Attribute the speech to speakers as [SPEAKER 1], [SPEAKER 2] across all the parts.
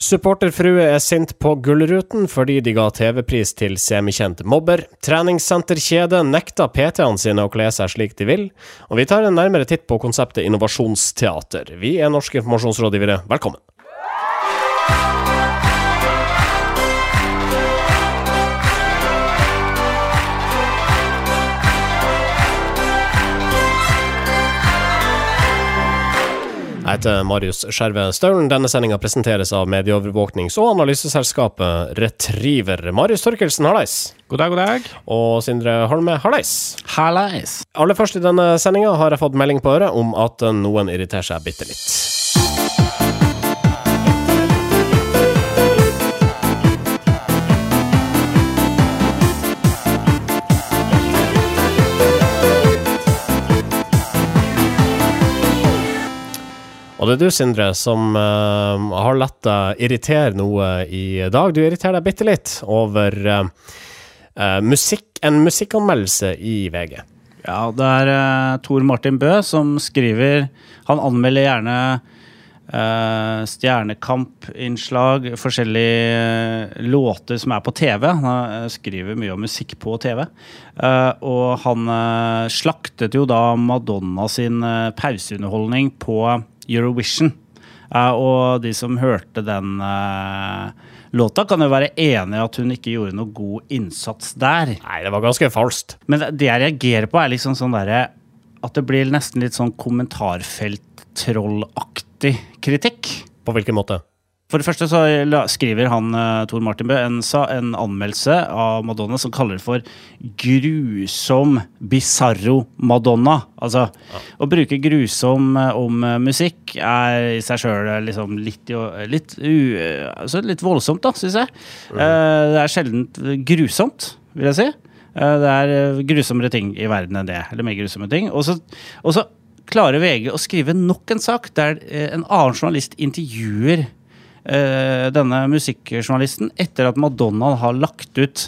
[SPEAKER 1] Supporterfrue er sint på Gullruten fordi de ga TV-pris til semikjent mobber. Treningssenterkjede nekta PT-ene sine å kle seg slik de vil. Og vi tar en nærmere titt på konseptet innovasjonsteater. Vi er norske informasjonsrådgivere, velkommen. Jeg heter Marius Skjerve Staulen. Denne sendinga presenteres av medieovervåknings- og analyseselskapet Retriever. Marius Torkelsen, hallais.
[SPEAKER 2] God dag, god dag.
[SPEAKER 1] Og Sindre Holme, hallais.
[SPEAKER 2] Hallais.
[SPEAKER 1] Aller først i denne sendinga har jeg fått melding på øret om at noen irriterer seg bitte litt. Og det er du, Sindre, som uh, har latt deg irritere noe i dag. Du irriterer deg bitte litt over eh, musikk, en musikkanmeldelse i VG.
[SPEAKER 2] Ja, det er uh, Tor Martin Bø som skriver Han anmelder gjerne uh, Stjernekampinnslag, forskjellige uh, låter som er på TV. Han uh, skriver mye om musikk på TV. Uh, og han uh, slaktet jo da Madonna sin uh, pauseunderholdning på Eurovision. Uh, og de som hørte den uh, låta, kan jo være enig i at hun ikke gjorde noe god innsats der.
[SPEAKER 1] Nei, det var ganske falskt.
[SPEAKER 2] Men det jeg reagerer på, er liksom sånn derre At det blir nesten litt sånn kommentarfelt-trollaktig kritikk.
[SPEAKER 1] På hvilken måte?
[SPEAKER 2] For det første så skriver han eh, Tor Martin Bø en, en anmeldelse av Madonna som kaller det for grusom bisarro Madonna. Altså, å bruke grusom eh, om eh, musikk er i seg sjøl liksom litt, litt, u, altså litt voldsomt, da, syns jeg. Mm. det er sjelden grusomt, vil jeg si. Det er grusommere ting i verden enn det. Eller mer grusomme ting. Og så, klarer VG å skrive nok en sak der en annen journalist intervjuer denne musikkjournalisten etter at Madonna har lagt ut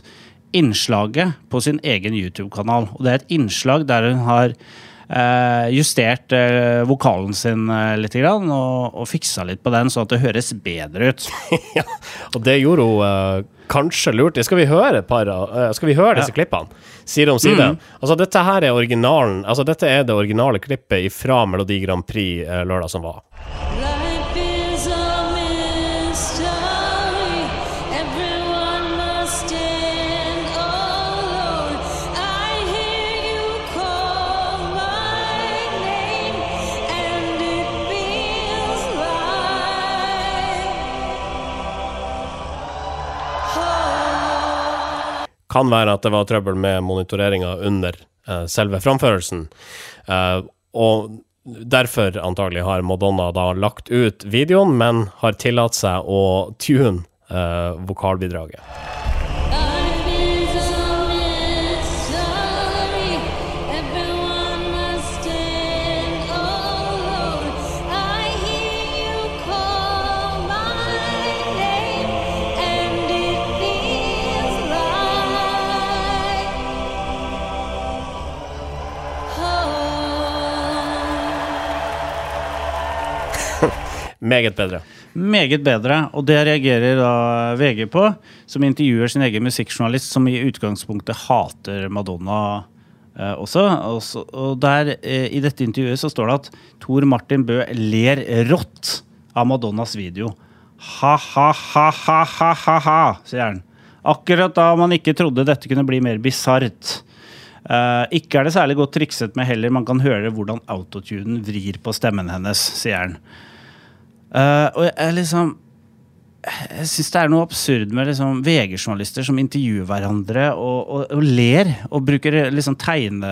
[SPEAKER 2] innslaget på sin egen YouTube-kanal. Og det er et innslag der hun har eh, justert eh, vokalen sin eh, litt grann, og, og fiksa litt på den, sånn at det høres bedre ut.
[SPEAKER 1] ja, og det gjorde hun eh, kanskje lurt. Skal vi høre et par eh, Skal vi høre disse
[SPEAKER 2] Ja.
[SPEAKER 1] klippene? Side om side.
[SPEAKER 2] Mm.
[SPEAKER 1] Altså, dette her er originalen Altså, dette er det originale klippet fra Melodi Grand Prix eh, lørdag som var. Kan være at det var trøbbel med monitoreringa under uh, selve framførelsen. Uh, og derfor antagelig har Madonna da lagt ut videoen, men har tillatt seg å tune uh, vokalbidraget. Meget bedre.
[SPEAKER 2] Meget bedre, og det reagerer da VG på, som intervjuer sin egen musikkjournalist, som i utgangspunktet hater Madonna eh, også. Og, så, og der, eh, i dette intervjuet så står det at Tor Martin Bø ler rått av Madonnas video. Ha-ha-ha-ha-ha-ha, sier han. Akkurat da man ikke trodde dette kunne bli mer bisart. Eh, ikke er det særlig godt trikset med heller, man kan høre hvordan autotunen vrir på stemmen hennes, sier han. Eh, og jeg liksom Jeg syns det er noe absurd med liksom VG-journalister som intervjuer hverandre og, og, og ler og bruker liksom tegne,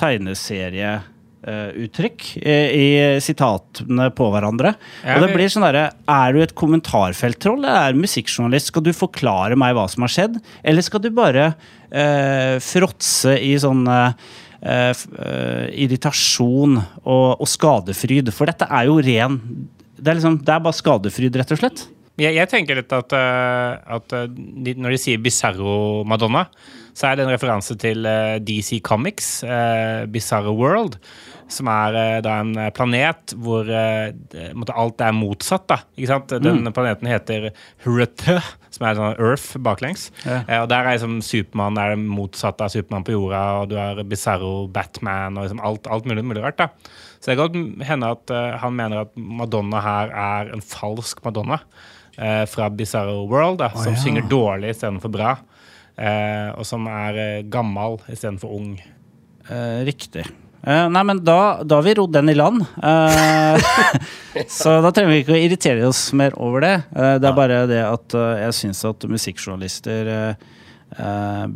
[SPEAKER 2] tegneserieuttrykk i, i sitatene på hverandre.
[SPEAKER 3] Ja,
[SPEAKER 2] og det blir sånn derre Er du et kommentarfelttroll eller er du musikkjournalist? Skal du forklare meg hva som har skjedd, eller skal du bare eh, fråtse i sånn eh, eh, eh, irritasjon og, og skadefryd? For dette er jo ren det er, liksom, det er bare skadefryd, rett og slett.
[SPEAKER 3] Jeg, jeg tenker litt at, eh, at eh, de, når de sier Bizarro Madonna, så er det en referanse til eh, DC Comics, Bizarre World. Som er eh, da en planet hvor eh, alt er motsatt. da, ikke sant? Den planeten heter Huretø, som er sånn Earth baklengs.
[SPEAKER 2] Ja.
[SPEAKER 3] Eh, og Der er liksom Supermann er det motsatte av Supermann på jorda, og du har Bizarro, Batman og liksom alt, alt mulig, mulig rart. da. Så det kan godt hende at eh, han mener at Madonna her er en falsk Madonna eh, fra Bizarro World, da, som
[SPEAKER 2] ja.
[SPEAKER 3] synger dårlig istedenfor bra. eh, og som er uh, gammel istedenfor ung.
[SPEAKER 2] Eh, riktig. Eh, nei, men da, da har vi rodd den i land. Uh, så da trenger vi ikke å irritere oss mer over det. Uh, det er bare det at jeg syns at musikkjournalister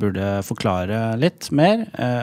[SPEAKER 2] burde forklare litt mer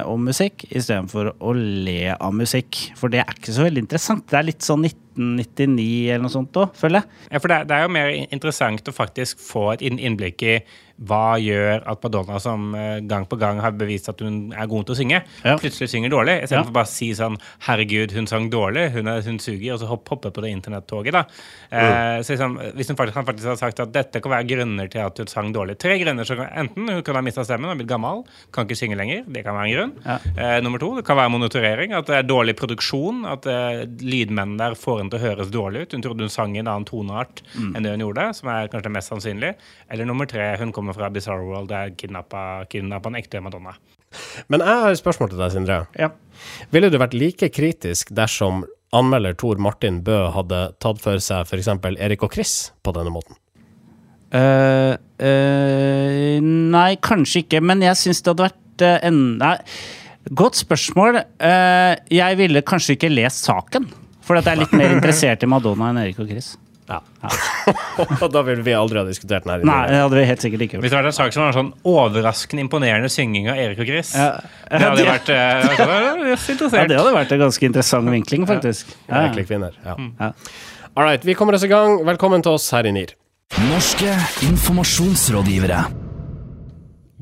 [SPEAKER 2] om musikk, istedenfor å le av musikk. For det er ikke så veldig interessant. Det er litt sånn 1999 eller noe sånt òg, føler jeg.
[SPEAKER 3] Ja, for det, det er jo mer interessant å faktisk få et innblikk i hva gjør at Madonna, som eh, gang på gang har bevist at hun er god til å synge,
[SPEAKER 2] Ja.
[SPEAKER 3] plutselig synger dårlig. Istedenfor
[SPEAKER 2] Ja.
[SPEAKER 3] bare å si sånn 'herregud, hun sang dårlig', hun, er, hun suger, og så hopp, hoppe på det internettoget. da. Eh, så liksom, Hvis hun faktisk, han faktisk har sagt at dette kan være grunner til at hun sang dårlig Tre grunner. så kan, Enten hun kan ha mista stemmen og blitt gammel, kan ikke synge lenger. Det kan være en grunn.
[SPEAKER 2] Ja.
[SPEAKER 3] Eh, nummer to, det kan være monitorering. At det er dårlig produksjon. At eh, lydmennene der får henne til å høres dårlig ut. Hun trodde hun sang i en annen toneart
[SPEAKER 2] Mm.
[SPEAKER 3] enn det hun gjorde, som er kanskje det mest sannsynlig. Eller nummer tre, hun kommer fra Bizarre World, der er kidnappa, kidnappa en ekte Madonna.
[SPEAKER 1] Men jeg har et spørsmål til deg, Sindre.
[SPEAKER 2] Ja.
[SPEAKER 1] Ville du vært like kritisk dersom anmelder Tor Martin Bø hadde tatt for seg f.eks. Erik og Chris på denne måten?
[SPEAKER 2] Uh, uh, nei, kanskje ikke, men jeg syns det hadde vært uh, en Nei, godt spørsmål. Eh, jeg ville kanskje ikke lest saken, for at jeg er litt mer interessert i Madonna enn Erik og Chris.
[SPEAKER 1] Ja. Og da ville vi aldri ha diskutert den her.
[SPEAKER 2] Nei, det hadde vi helt sikkert ikke
[SPEAKER 3] Hvis det hadde vært en sak som var sånn overraskende imponerende synging av Erik og Chris
[SPEAKER 2] Ja.
[SPEAKER 3] Det hadde
[SPEAKER 2] Det-
[SPEAKER 3] vært uh,
[SPEAKER 2] Ja, det hadde vært en ganske interessant vinkling, faktisk. Ja.
[SPEAKER 1] Ja.
[SPEAKER 2] Ja.
[SPEAKER 1] All right, vi kommer oss i gang. Velkommen til oss her i NIR.
[SPEAKER 4] Norske informasjonsrådgivere.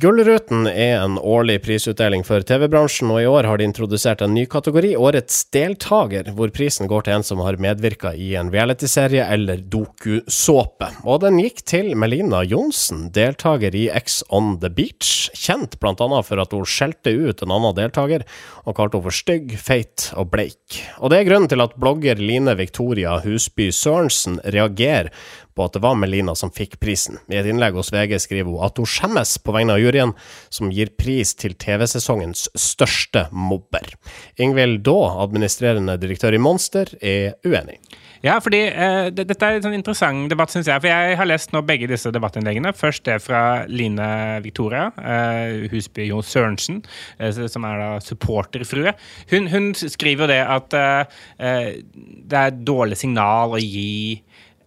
[SPEAKER 1] Gullruten er en årlig prisutdeling for TV-bransjen, og i år har de introdusert en ny kategori, Årets deltaker, hvor prisen går til en som har medvirka i en realityserie eller dokusåpe. Og den gikk til Melina Johnsen, deltaker i X on the Beach, kjent annet for at hun skjelte ut en annen deltaker, og kalte henne for stygg, feit og bleik. Og det er grunnen til at blogger Line Victoria Husby Sørensen reagerer på at det var Melina som fikk prisen. I et innlegg hos VG skriver hun at hun skjemmes på vegne av juryen, som gir pris til TV-sesongens største mobber. Ingvild Daa, administrerende direktør i Monster, er uenig.
[SPEAKER 3] Ja, fordi uh, det, Dette er en sånn interessant debatt, syns jeg. For jeg har lest nå begge disse debattinnleggene. Først det fra Line Victoria uh, Husby Jo Sørensen, uh, som er da supporterfrue. Hun, hun skriver det at det er et dårlig signal å gi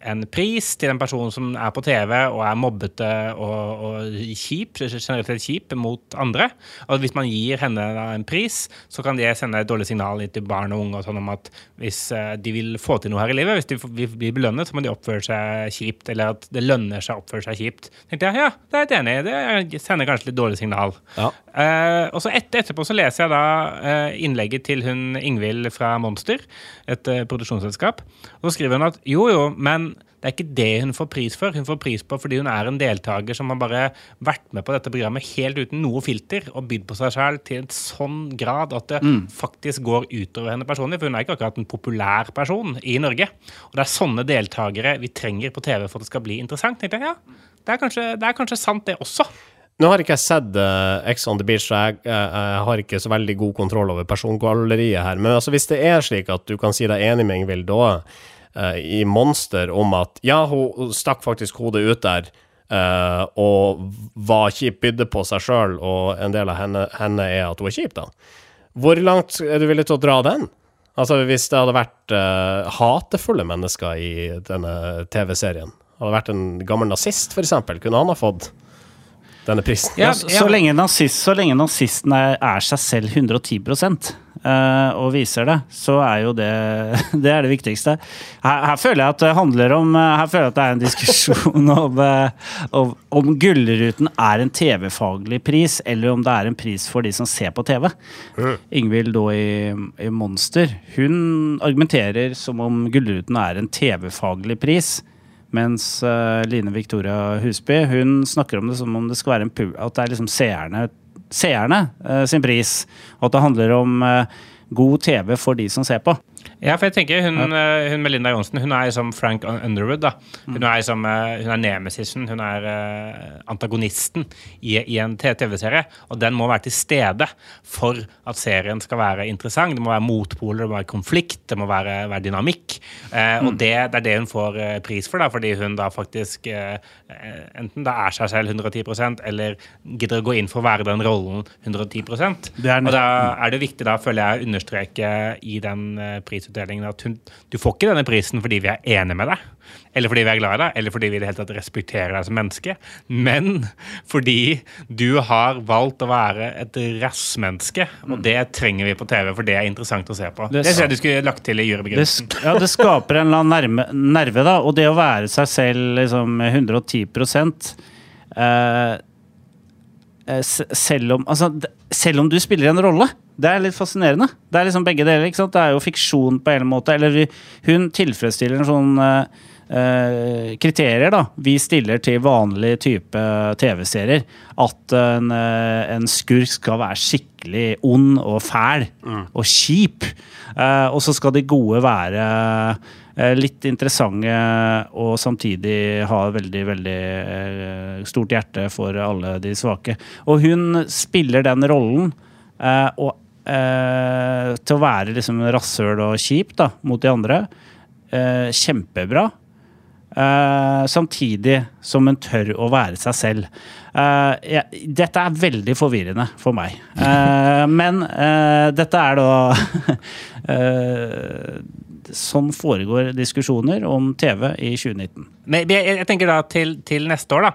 [SPEAKER 3] en pris til en person som er på TV og er mobbete og, og kjip, generelt sett kjip mot andre. Og hvis man gir henne en pris, så kan det sende et dårlig signal til barn og unge og sånn om at hvis eh, de vil få til noe her i livet, hvis de blir vil bli belønnet, så må de oppføre seg kjipt, eller at det lønner seg å oppføre seg kjipt. tenkte jeg, ja, det er jeg enig i. Det sender kanskje litt dårlig signal.
[SPEAKER 1] Ja.
[SPEAKER 3] Uh, og så et, etterpå så leser jeg da uh, innlegget til hun Ingvild fra Monster, et uh, produksjonsselskap. Og så skriver hun at jo, jo, men det er ikke det hun får pris for. Hun får pris på fordi hun er en deltaker som har bare vært med på dette programmet helt uten noe filter og bydd på seg selv til en sånn grad at det faktisk går utover henne personlig. For hun er ikke akkurat en populær person i Norge. Og det er sånne deltakere vi trenger på TV for at det skal bli interessant. jeg, ja, det er kanskje, det er kanskje sant, det også.
[SPEAKER 1] Nå har ikke jeg sett uh, X on the Beach, så jeg, jeg, jeg har ikke så veldig god kontroll over persongalleriet her. Men altså, hvis det er slik at du kan si deg enig med Ingvild da, eh, i Monster om at ja, hun stakk faktisk hodet ut der Uh, og var kjip, bydde på seg sjøl, og en del av henne, henne er at hun er kjip, da. Hvor langt er du villig til å dra den? Altså, hvis det hadde vært uh, hatefulle mennesker i denne TV-serien, hadde det vært en gammel nazist, eksempel, kunne han ha fått denne prisen?
[SPEAKER 2] Ja, så, så, lenge nazist, så lenge nazisten er, er seg selv 110 uh, og viser det, så er jo det det er det viktigste. Her, her føler jeg at det handler om Her føler jeg at det er en diskusjon om, eh, om, om Gullruten er en TV-faglig pris, eller om det er en pris for de som ser på TV. Ingvild da i, i Monster, hun argumenterer som om Gullruten er en TV-faglig pris. Mens eh, Line Victoria Husby hun snakker om det som om det skal være en pu at det er liksom seerne seerne eh, sin pris. Og at det handler om eh, god TV for de som ser på.
[SPEAKER 3] Ja, for jeg tenker hun, eh, hun Melinda Johnsen hun er som Frank Underwood. da. Hun er som, eh, hun er nemesisen, hun er eh, antagonisten i, i en TV-serie. Og den må være til stede for at serien skal være interessant. Det må være motpoler, det må være konflikt, det må være, være dynamikk. Eh, Og det, det er det hun får pris for, da, fordi hun da faktisk eh, enten da er seg selv 110% eller gidder å gå inn for å være den rollen 110
[SPEAKER 2] Det er
[SPEAKER 3] Og da er det viktig, da føler jeg, å understreke i den eh, prisutdelingen at hun, du får ikke denne prisen fordi vi er enige med deg, eller fordi vi er glad i deg, eller fordi vi i det hele tatt respekterer deg som menneske, men fordi du har valgt å være et rassmenneske, og det trenger vi på TV, for det er interessant å se på.
[SPEAKER 2] Det
[SPEAKER 3] Det, ser jeg du skulle lagt til i
[SPEAKER 2] Det,
[SPEAKER 3] jurybegrunnelsen.
[SPEAKER 2] sk- ja, det skaper en eller annen nerve, nerve da. Og det å være seg selv liksom 110 eh, eh, selv om Altså, selv om du spiller en rolle. Det er litt fascinerende. Det er liksom begge deler. ikke sant? Det er jo fiksjon på en måte. Eller hun tilfredsstiller en sånn eh, eh, kriterier da, vi stiller til vanlig type TV-serier. At en, eh, en skurk skal være skikkelig ond og fæl og kjip. Eh, og så skal de gode være eh, litt interessante og samtidig ha veldig, veldig eh, stort hjerte for alle de svake. Og hun spiller den rollen Uh, og, eh, til å være liksom rasshøl og kjip da, mot de andre. Eh, kjempebra. Eh, samtidig som hun tør å være seg selv. Eh, jeg- dette er veldig forvirrende for meg. Eh, men eh, dette er da Sånn foregår diskusjoner om TV i 2019.
[SPEAKER 3] Men jeg, jeg tenker da til, til neste år, da.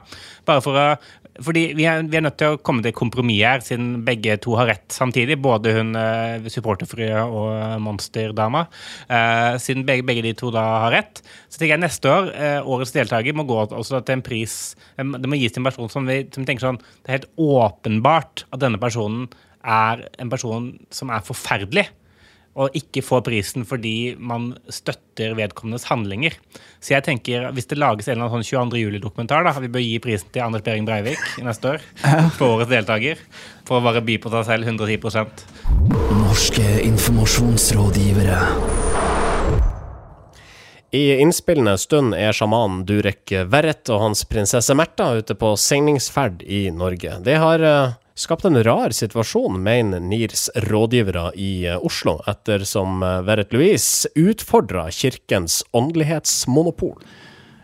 [SPEAKER 3] Bare for å fordi vi er, vi er nødt til å komme til kompromiss her, siden begge to har rett samtidig. Både hun eh, supporterfrue og monsterdama. Eh, siden begge, begge de to da har rett, så tenker jeg neste år, eh, årets deltaker, må gå til en pris eh, Det må gis til en person som vi som tenker sånn Det er helt åpenbart at denne personen er en person som er forferdelig og ikke får prisen fordi man støtter vedkommendes handlinger. Så jeg tenker, hvis det lages en eller annen sånn 22. juli-dokumentar, da, vi bør gi prisen til Anders Behring Breivik neste år for årets deltaker. For å bare by på seg selv 110
[SPEAKER 4] Norske informasjonsrådgivere.
[SPEAKER 1] I innspillende stund er sjamanen Durek Verret og hans prinsesse Märtha ute på seilingsferd i Norge. Det har eh, skapt en rar situasjon, mener NIRs rådgivere i eh, Oslo, ettersom uh, Verret Louise utfordra kirkens åndelighetsmonopol.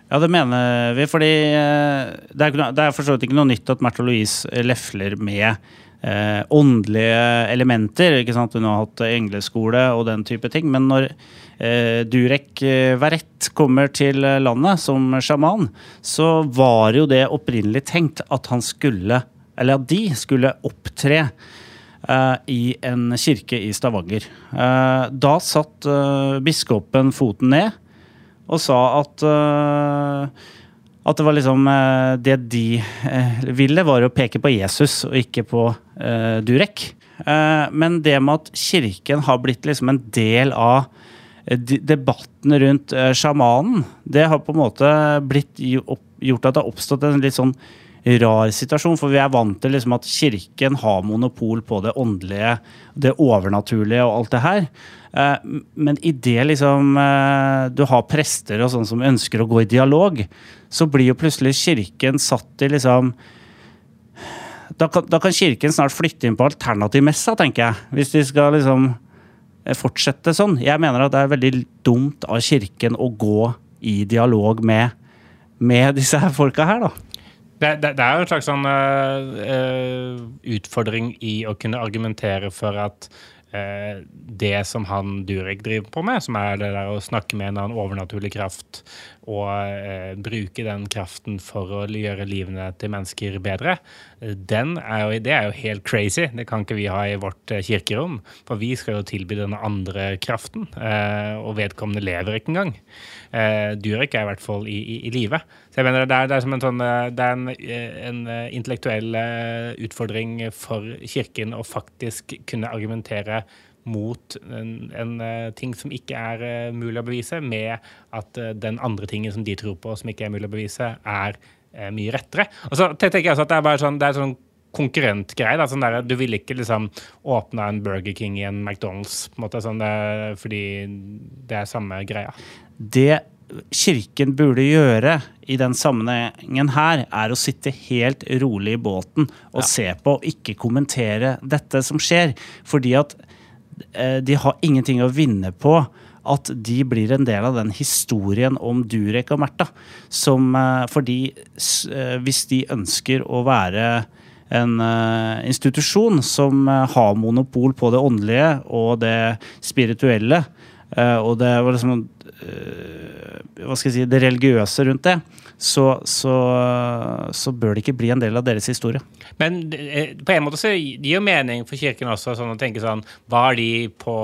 [SPEAKER 2] Ja, det mener vi, fordi eh, det er, for så vidt ikke noe nytt at Märtha Louise lefler med eh, åndelige elementer. ikke sant? Hun har hatt engleskole og den type ting. Men når eh, Durek eh, Verrett kommer til eh, landet som sjaman, så var jo det opprinnelig tenkt at han skulle, eller at de skulle opptre eh, i en kirke i Stavanger. Eh, da satt eh, biskopen foten ned og sa at at det var liksom Det de ville, var å peke på Jesus og ikke på Durek. Men det med at kirken har blitt liksom en del av debatten rundt sjamanen, det har på en måte blitt gjort at det har oppstått en litt sånn rar situasjon, for vi er vant til liksom at kirken har monopol på det åndelige, det overnaturlige og alt det her. Eh, Men i det liksom eh, du har prester og sånn som ønsker å gå i dialog, så blir jo plutselig kirken satt i liksom da kan, da kan kirken snart flytte inn på alternativmessa, tenker jeg. Hvis de skal liksom eh, fortsette sånn. Jeg mener at det er veldig dumt av kirken å gå i dialog med, med disse her folka her, da.
[SPEAKER 3] Det, det, det er jo en slags sånn eh, utfordring i å kunne argumentere for at uh, det som han Durek driver på med, som er det der å snakke med en annen overnaturlig kraft og uh, bruke den kraften for å gjøre livene til mennesker bedre, den er jo, det er jo helt crazy. Det kan ikke vi ha i vårt kirkerom. For vi skal jo tilby denne andre kraften, og vedkommende lever ikke engang. Eh, Durek er i hvert fall i, i, i live. Så jeg mener det er, det er en sånn eh, Det er en, eh, en eh, intellektuell utfordring for kirken å faktisk kunne argumentere mot en, en ting som ikke er mulig å bevise, med at den andre tingen som de tror på, som ikke er mulig å bevise, er mye rettere. Og så tenker jeg også at det er bare sånn, det er sånn konkurrentgreie. da, Sånn der, du ville ikke liksom åpna en Burger King i en McDonald's, på en måte, sånn det, fordi det er samme greia.
[SPEAKER 2] Det kirken burde gjøre i den sammenhengen her, er å sitte helt rolig i båten og se på, og ikke kommentere dette som skjer. Fordi at eh, de har ingenting å vinne på at de blir en del av den historien om Durek og Märtha. Som eh, fordi eh, hvis de ønsker å være en eh, institusjon som eh, har monopol på det åndelige og det spirituelle, eh, og det var liksom hva skal jeg si, det religiøse rundt det, så, så, så bør det ikke bli en del av deres historie.
[SPEAKER 3] Men eh, på en måte så gir jo mening for kirken også sånn å tenke sånn Hva har de, på,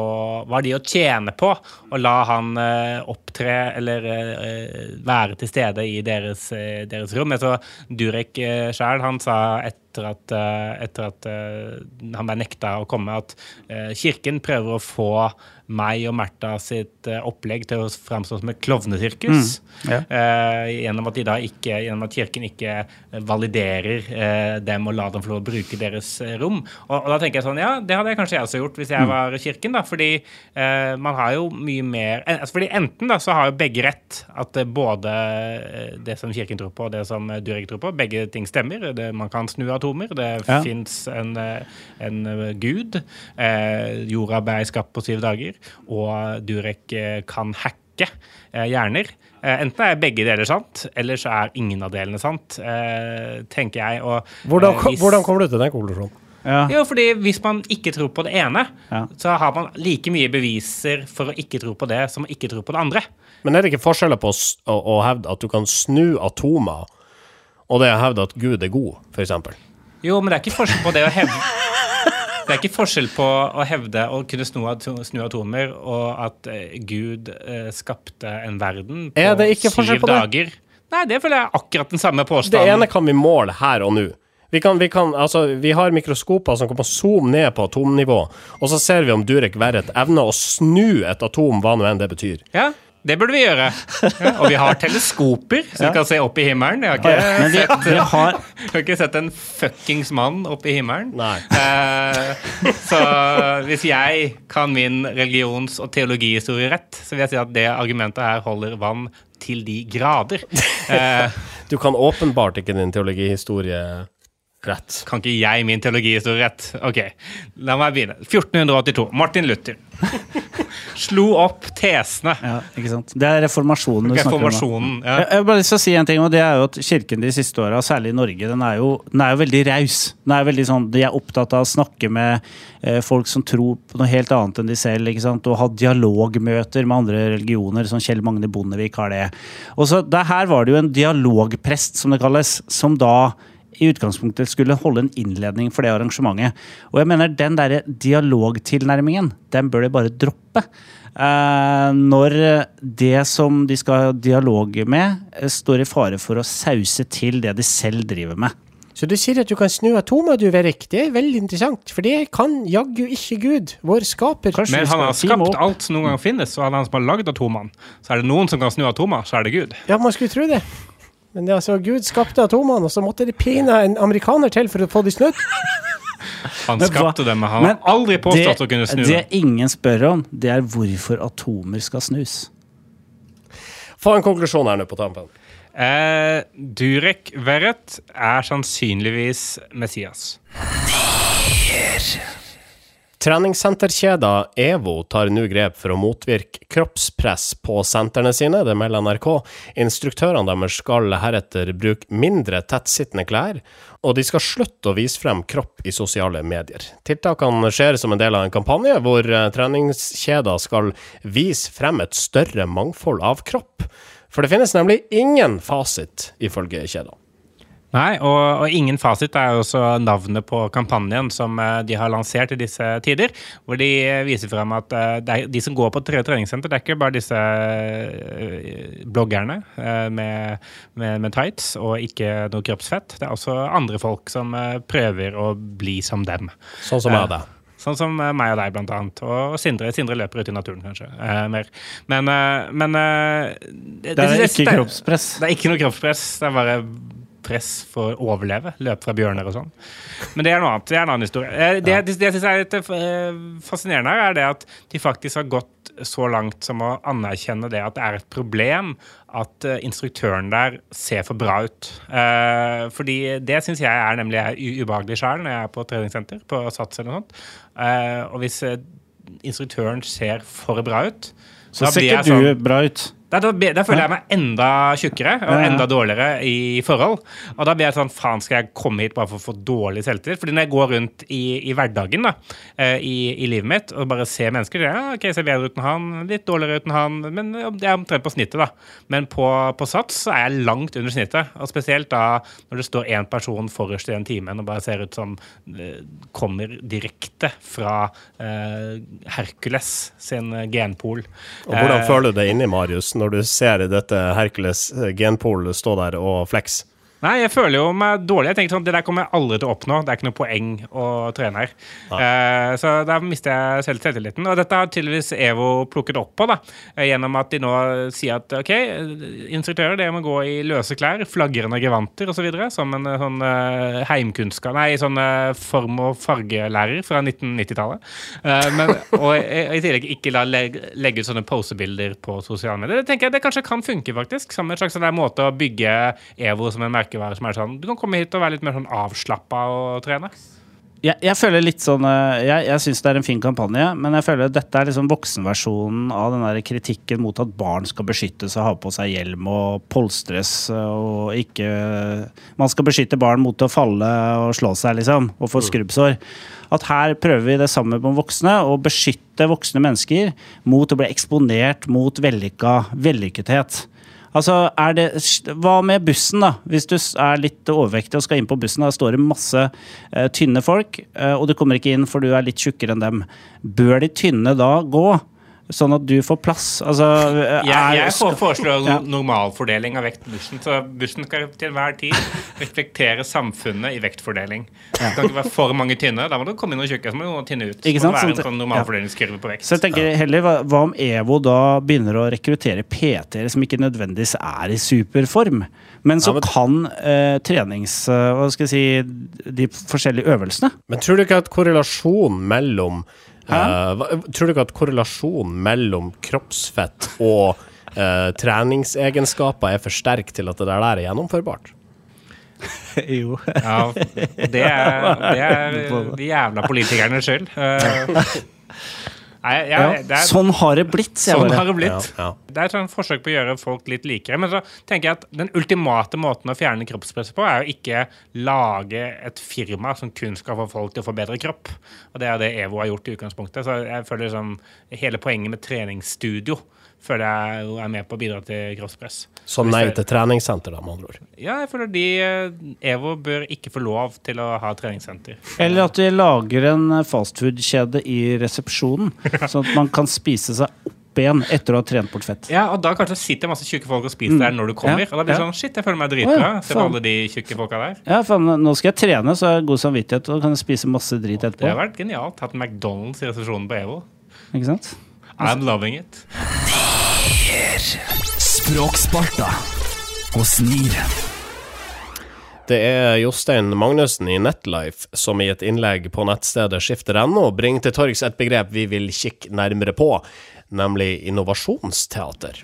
[SPEAKER 3] hva er de å tjene på å la han eh, opptre eller eh, være til stede i deres, eh, deres rom? Jeg så Durek uh, sjøl, han sa etter at, eh, etter at eh, han ble nekta å komme, at eh, kirken prøver å få meg og Märtha sitt eh, opplegg til å framstå som et klovnesirkus.
[SPEAKER 2] ja.
[SPEAKER 3] Eh, gjennom at de da ikke, gjennom at kirken ikke validerer eh, dem og lar dem få lov å bruke deres eh, rom. Og, og da tenker jeg sånn, ja, det hadde jeg kanskje jeg også gjort hvis jeg var kirken, da, fordi eh, man har jo mye mer altså, fordi enten da så har jo begge rett, at både eh, det som kirken tror på og det som eh, Durek tror på, begge ting stemmer. Det, man kan snu atomer, det
[SPEAKER 2] Ja.
[SPEAKER 3] fins en, eh, en eh, gud. Eh, jorda ble skapt på syv dager, og Durek eh, kan hacke eh, hjerner. Eh, enten er begge deler sant, eller så er ingen av delene sant, eh, tenker jeg. Og,
[SPEAKER 1] Hvordan,
[SPEAKER 3] eh, hvis-
[SPEAKER 1] hvordan kommer du til den konklusjonen?
[SPEAKER 2] Ja.
[SPEAKER 3] Jo, fordi hvis man ikke tror på det ene,
[SPEAKER 2] Ja.
[SPEAKER 3] så har man like mye beviser for å ikke tro på det som å ikke tro på det andre.
[SPEAKER 1] Men er det ikke forskjeller på å, å, å hevde at du kan snu atomer, og det å hevde at Gud er god, for eksempel?
[SPEAKER 3] Jo, men det er ikke forskjell på det å hevde Det er ikke forskjell på å hevde å kunne snu, snu atomer og at eh, Gud eh, skapte en verden på syv dager. Nei, det føler jeg er akkurat den samme påstanden.
[SPEAKER 1] Det ene kan vi måle her og nå. Vi, kan, vi, kan, altså, vi har mikroskoper som kan zoome ned på atomnivå, og så ser vi om Durek Verret evner å snu et atom, hva nå enn det betyr.
[SPEAKER 3] Ja, det burde vi gjøre. Ja, og vi har teleskoper som kan se opp i himmelen. Jeg har ikke,
[SPEAKER 2] vi,
[SPEAKER 3] sett,
[SPEAKER 2] vi har
[SPEAKER 3] jeg har ikke sett en fuckings mann opp i himmelen.
[SPEAKER 1] Nei.
[SPEAKER 3] Eh, så hvis jeg kan min religions- og teologihistorie rett, så vil jeg si at det argumentet her holder vann til de grader. Eh,
[SPEAKER 1] Du kan åpenbart ikke din teologihistorie rett.
[SPEAKER 3] kan ikke jeg min teologihistorie rett? Ok, la meg begynne. 1482. Martin Luther slo opp tesene.
[SPEAKER 2] ja, ikke sant? Det er reformasjonen du snakker om.
[SPEAKER 3] Ja.
[SPEAKER 2] Jeg jeg bare å si en ting, og det er jo at Kirken de siste åra, særlig i Norge, den er jo, den er jo veldig raus. Den er veldig sånn, De er opptatt av å snakke med eh, folk som tror på noe helt annet enn de selv. ikke sant? Og ha dialogmøter med andre religioner, som Kjell Magne Bondevik har det. Og så der Her var det jo en dialogprest, som det kalles, som da i utgangspunktet skulle holde en innledning for det arrangementet. Og jeg mener den derre dialogtilnærmingen, den bør de bare droppe. Eh, når det som de skal ha dialog med, eh, står i fare for å sause til det de selv driver med.
[SPEAKER 1] Så du sier at du kan snu atomer, du, Verik. Det er veldig interessant, for det kan jaggu ikke Gud, vår skaper.
[SPEAKER 2] Kanskje
[SPEAKER 3] Men han har skapt alt som noen gang finnes, og han han som har lagd atomene. Så er det noen som kan snu atomer, så er det Gud.
[SPEAKER 1] Ja, man skulle tro det. Men det, er altså, Gud skapte atomene, og så måtte det pine en amerikaner til for å få de snudd.
[SPEAKER 3] Han skapte dem, men han har aldri påstått å kunne snu
[SPEAKER 2] det ingen spør om, det er hvorfor atomer skal snus.
[SPEAKER 1] Få en konklusjon her nå på tampen.
[SPEAKER 3] Eh, Durek Verrett er sannsynligvis Messias.
[SPEAKER 1] Treningssenterkjeda EVO tar nå grep for å motvirke kroppspress på sentrene sine, det melder NRK. Instruktørene deres skal heretter bruke mindre tettsittende klær, og de skal slutte å vise frem kropp i sosiale medier. Tiltakene skjer som en del av en kampanje hvor eh, treningskjeder skal vise frem et større mangfold av kropp. For det finnes nemlig ingen fasit, ifølge kjeda.
[SPEAKER 3] Nei, og, og ingen fasit er også navnet på kampanjen som eh, de har lansert i disse tider. Hvor de eh, viser frem at eh, det er, de som går på tre treningssenter, det er ikke bare disse bloggerne med, med, med tights og ikke noe kroppsfett. Det er også andre folk som prøver å bli som dem.
[SPEAKER 1] Sånn som jeg og.
[SPEAKER 3] Sånn som meg og deg, blant annet. Og Sindre. Sindre løper ut i naturen, kanskje. Eh, mer. Men, eh, men eh,
[SPEAKER 2] Det er ikke kroppspress.
[SPEAKER 3] Det er ikke noe kroppspress. Det er bare press for å overleve. Løpe fra bjørner og sånn. Men det er noe annet. Det er en annen historie. Det, Det, det, jeg syns er litt eh, fascinerende her, er det at de faktisk har gått så langt som å anerkjenne det at det er et problem at eh, instruktøren der ser for bra ut. Eh, fordi det syns jeg er nemlig er ubehagelig sjøl når jeg er på treningssenter, på Sats eller noe sånt. Eh, og hvis eh, instruktøren ser for bra ut
[SPEAKER 2] Så
[SPEAKER 3] så
[SPEAKER 2] ser ikke
[SPEAKER 3] jeg
[SPEAKER 2] du
[SPEAKER 3] sånn-
[SPEAKER 2] bra ut.
[SPEAKER 3] Da, da, da føler jeg meg enda tjukkere og enda dårligere i forhold. Og da blir jeg sånn Faen, skal jeg komme hit bare for å få dårlig selvtillit? Fordi når jeg går rundt i, i hverdagen da, eh, i, i livet mitt og bare ser mennesker ja, ok, jeg ser bedre uten han, litt dårligere uten han, men det er omtrent på snittet, da. Men på, på Sats så er jeg langt under snittet. Og spesielt da når det står én person forrest i den timen og bare ser ut som eh, kommer direkte fra eh, Hercules sin genpool genpol.
[SPEAKER 1] Og hvordan
[SPEAKER 3] Eh,
[SPEAKER 1] føler du deg inni, Marius, når du ser dette Hercules genpool genpol stå der og flex?
[SPEAKER 3] Nei, jeg føler jo meg dårlig. Jeg tenker sånn, Det der kommer jeg aldri til å oppnå. Det er ikke noe poeng å trene her. Eh, så da mister jeg selv selvtilliten. Og dette har tydeligvis EVO plukket opp på, da, eh, gjennom at de nå sier at OK, instruktører dere må gå i løse klær, flagrende gevanter osv., som en eh, sånn uh, heimkunnskap Nei, sånn eh, form- og fargelærer fra 1990-tallet. Eh, men- og i, tillegg ikke la legge, legge ut sånne posebilder på sosiale medier. Det tenker jeg det kanskje kan funke, faktisk. Som en slags sånn der måte å bygge EVO som en merkevare som er sånn Du kan komme hit og være litt mer sånn avslappa og trene.
[SPEAKER 2] Jeg, jeg føler litt sånn eh, Jeg, jeg syns det er en fin kampanje, men jeg føler dette er liksom voksenversjonen av den der kritikken mot at barn skal beskyttes og ha på seg hjelm og polstres og ikke Man skal beskytte barn mot å falle og slå seg, liksom, og få skrubbsår. At her prøver vi det samme på voksne, å beskytte voksne mennesker mot å bli eksponert mot vellykka vellykkethet. Altså, er det, Hva med bussen, da? Hvis du er litt overvektig og skal inn på bussen, da står det masse uh, tynne folk, uh, og du kommer ikke inn for du er litt tjukkere enn dem. Bør de tynne da gå? Sånn at du får plass? Altså, eh,
[SPEAKER 3] Jeg, jeg fore- foreslår
[SPEAKER 2] Ja.
[SPEAKER 3] normalfordeling av vekt på bussen. Så bussen skal til enhver tid reflektere samfunnet i vektfordeling. Det kan ikke være for mange tynne. Da må du komme inn og tjukke, så må du tynne ut.
[SPEAKER 2] Ikke
[SPEAKER 3] Så
[SPEAKER 2] sant?
[SPEAKER 3] må det være en sånn normalfordelingskurve på vekt.
[SPEAKER 2] Så jeg tenker heller, hva, hva om EVO da begynner å rekruttere PT-ere som ikke nødvendigvis er i superform, men som
[SPEAKER 1] men-
[SPEAKER 2] kan eh, trenings... eh, hva skal jeg si De forskjellige øvelsene?
[SPEAKER 1] Men tror du ikke at korrelasjon mellom eh, Tror du ikke at korrelasjonen mellom kroppsfett og uh, treningsegenskaper er for sterk til at det der er gjennomførbart?
[SPEAKER 2] jo.
[SPEAKER 3] Ja, det er, det er de jævla politikernes skyld. Eh, Nei, jeg, det er,
[SPEAKER 2] Sånn har det blitt, sier
[SPEAKER 3] sånn
[SPEAKER 2] jeg
[SPEAKER 3] har
[SPEAKER 2] bare.
[SPEAKER 3] det blitt.
[SPEAKER 1] Ja, ja.
[SPEAKER 3] Det er et forsøk på å gjøre folk litt likere. Men så tenker jeg at den ultimate måten å fjerne kroppspresset på, er å ikke lage et firma som kun skal få folk til å få bedre kropp. Og det er det EVO har gjort i utgangspunktet. Så jeg føler liksom hele poenget med treningsstudio føler jeg jo er med på å bidra til kroppspress.
[SPEAKER 1] Så nei til treningssenter, da, med andre ord.
[SPEAKER 3] Ja, jeg føler de EVO bør ikke få lov til å ha treningssenter.
[SPEAKER 2] Eller at de lager en fastfood-kjede i resepsjonen, sånn at man kan spise seg opp igjen etter å ha trent bort fett.
[SPEAKER 3] Ja, og da kanskje sitter masse tjukke folk og spiser der når du kommer.
[SPEAKER 2] Ja,
[SPEAKER 3] Og da blir det
[SPEAKER 2] ja.
[SPEAKER 3] sånn Shit, jeg føler meg dritbra.
[SPEAKER 2] Å ja,
[SPEAKER 3] Se på alle de tjukke folka der.
[SPEAKER 2] Ja, faen, nå skal jeg trene, så har jeg god samvittighet, og kan jeg spise masse drit etterpå.
[SPEAKER 3] Det har vært genialt. Hatt McDonald's i resepsjonen på EVO.
[SPEAKER 2] Ikke sant?
[SPEAKER 3] I'm loving it.
[SPEAKER 4] Språksparta hos NIR.
[SPEAKER 1] Det er Jostein Magnussen i Netlife som i et innlegg på nettstedet skifter.no bringer til torgs et begrep vi vil kikke nærmere på, nemlig innovasjonsteater.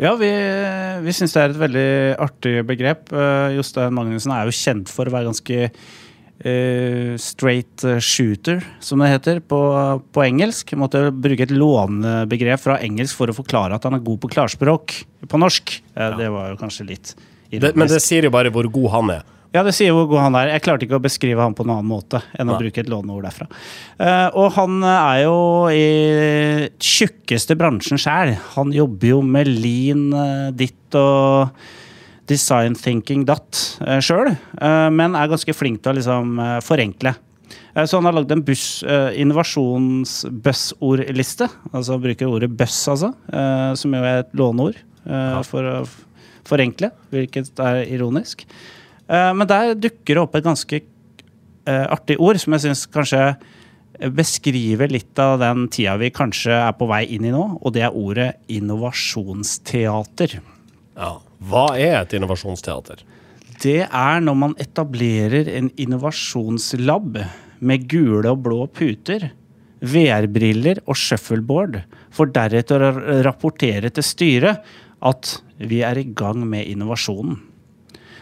[SPEAKER 2] Ja, vi, vi syns det er et veldig artig begrep. Eh, Jostein Magnussen er jo kjent for å være ganske eh, straight shooter, som det heter på, på engelsk. Jeg måtte bruke et lånebegrep fra engelsk for å forklare at han er god på klarspråk på norsk. Ja. Det var jo kanskje litt
[SPEAKER 1] Det, men det sier jo bare hvor god han er.
[SPEAKER 2] Ja, det sier hvor god han er. Jeg klarte ikke å beskrive han på noen annen måte enn å
[SPEAKER 1] Nei.
[SPEAKER 2] bruke et låneord derfra. Uh, og han er jo i tjukkeste bransjen sjæl. Han jobber jo med lean uh, ditt og design thinking datt uh, sjøl, men er ganske flink til å liksom eh, forenkle. Eh, Så han har lagd en buss, uh, innovasjonsbuzzordliste. Altså bruker ordet buss, altså. eh, som jo er et låneord eh, for å forenkle, hvilket er ironisk. Eh, men der dukker det opp et ganske eh, artig ord, som jeg syns kanskje beskriver litt av den tida vi kanskje er på vei inn i nå, og det er ordet innovasjonsteater.
[SPEAKER 1] Ja. Hva er et innovasjonsteater?
[SPEAKER 2] det er når man etablerer en innovasjonslab med gule og blå puter, VR-briller og shuffleboard, for deretter å rapportere til styret at vi er i gang med innovasjonen.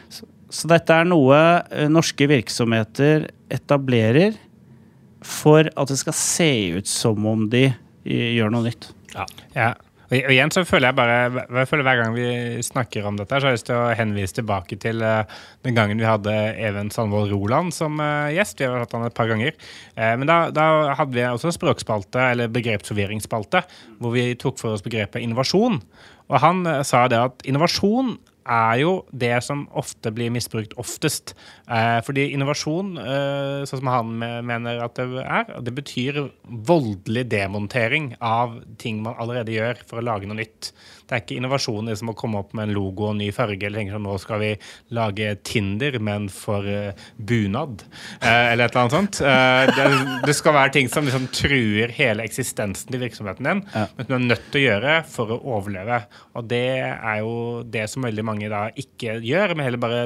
[SPEAKER 2] Så, dette er noe eh, norske virksomheter etablerer for at det skal se ut som om de eh, gjør noe nytt.
[SPEAKER 3] Ja. Og og igjen så føler jeg bare jeg føler Hver gang vi snakker om dette, så har jeg lyst til å henvise tilbake til uh, den gangen vi hadde Even Sandvold Roland som uh, gjest. Vi har hatt han et par ganger. Uh, men da, da hadde vi også språkspalte, eller begrepsforvirringsspalte, hvor vi tok for oss begrepet innovasjon. Og han sa det at innovasjon er jo det som ofte blir misbrukt oftest. Eh, fordi innovasjon, eh, sånn som han mener at det er, det betyr voldelig demontering av ting man allerede gjør for å lage noe nytt. Det er ikke innovasjon liksom å komme opp med en logo og en ny farge, eller tenke sånn nå skal vi lage Tinder, men for eh, bunad, eh, eller et eller annet sånt. Eh, det, det skal være ting som liksom truer hele eksistensen til virksomheten din, men som du er nødt til å gjøre for å overleve. Og det er jo det som veldig mange da ikke gjør, men heller bare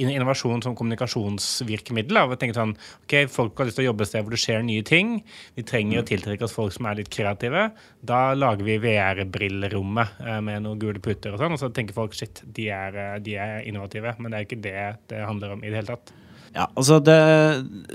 [SPEAKER 3] innovasjon som kommunikasjonsvirkemiddel. Å tenke sånn, ok, Folk har lyst til å jobbe et sted hvor det skjer nye ting. Vi trenger å tiltrekke oss folk som er litt kreative. Da lager vi VR-brillrommet eh, med noen gule puter og sånn. Og så tenker folk shit, de er, eh, de er innovative. Men det er ikke det det handler om i det hele tatt.
[SPEAKER 2] Ja, altså det,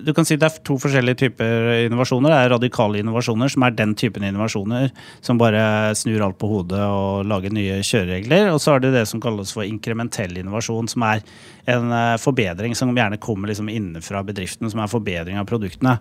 [SPEAKER 2] du kan si det er to forskjellige typer innovasjoner. Det er radikale innovasjoner, som er den typen innovasjoner som bare snur alt på hodet og lager nye kjøreregler. Og så er det det som kalles for inkrementell innovasjon, som er en eh, forbedring som gjerne kommer liksom innenfra bedriften, som er forbedring av produktene.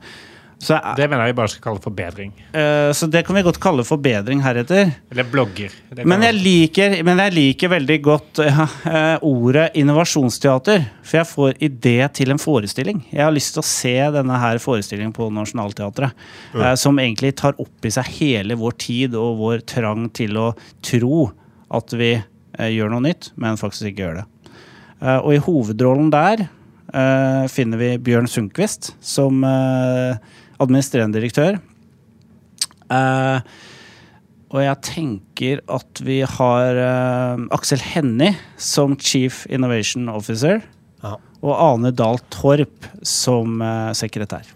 [SPEAKER 2] Så,
[SPEAKER 3] Det mener jeg vi bare skal kalle forbedring.
[SPEAKER 2] Uh, så det kan vi godt kalle forbedring heretter.
[SPEAKER 3] Eller blogger.
[SPEAKER 2] Men jeg liker, men jeg liker veldig godt uh, ordet innovasjonsteater. For jeg får idé til en forestilling. Jeg har lyst til å se denne her forestillingen på Nationaltheatret. eh, Som egentlig tar opp i seg hele vår tid og vår trang til å tro at vi gjør noe nytt, men faktisk ikke gjør det. Eh, Og i hovedrollen der eh, finner vi Bjørn Sundquist som eh, administrerende direktør. Uh, og jeg tenker at vi har uh, Aksel Hennie som Chief Innovation Officer.
[SPEAKER 1] Aha.
[SPEAKER 2] Og Ane Dahl Torp som uh, sekretær.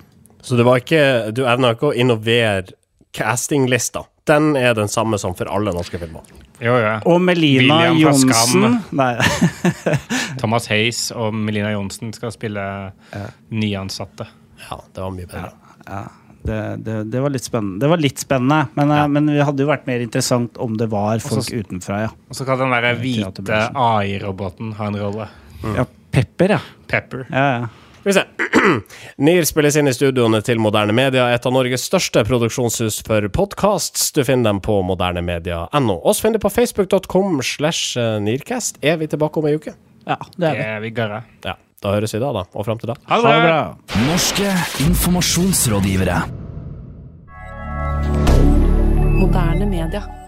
[SPEAKER 1] Så det var ikke, du evna ikke å innovere castinglista. Den er den samme som for alle norske filmer.
[SPEAKER 3] Jo, jo.
[SPEAKER 2] Og Melina Johnsen
[SPEAKER 3] Thomas Hays og Melina Johnsen skal spille nyansatte.
[SPEAKER 1] Ja, det var mye bedre.
[SPEAKER 2] ja, det, det, det var litt spennende. Det var litt spennende, men, ja. men det hadde jo vært mer interessant om det var folk
[SPEAKER 3] Også,
[SPEAKER 2] utenfra, ja.
[SPEAKER 3] Og så kan den der hvite. AI-roboten ha en rolle.
[SPEAKER 2] ja. Pepper, ja.
[SPEAKER 3] Pepper.
[SPEAKER 2] ja, ja.
[SPEAKER 1] Skal vi se. NIR spilles inn i studioene til Moderne Media, et av Norges største produksjonshus for podcasts. Du finner dem på modernemedia.no. Oss finner du på facebook.com slash NIRcast. Er vi tilbake om ei uke?
[SPEAKER 2] ja det er
[SPEAKER 3] Det
[SPEAKER 2] vi.
[SPEAKER 3] er vi.
[SPEAKER 1] Ja. Da høres vi da, da. Og fram til da.
[SPEAKER 3] Ha
[SPEAKER 2] det bra.
[SPEAKER 4] Norske informasjonsrådgivere.
[SPEAKER 5] Moderne media.